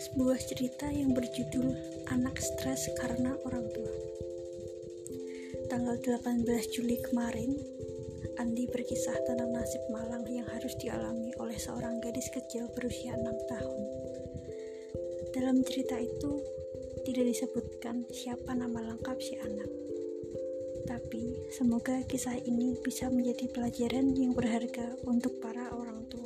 sebuah cerita yang berjudul Anak Stres Karena Orang Tua. Tanggal 18 Juli kemarin, Andi berkisah tentang nasib malang yang harus dialami oleh seorang gadis kecil berusia 6 tahun. Dalam cerita itu, tidak disebutkan siapa nama lengkap si anak. Tapi, semoga kisah ini bisa menjadi pelajaran yang berharga untuk para orang tua.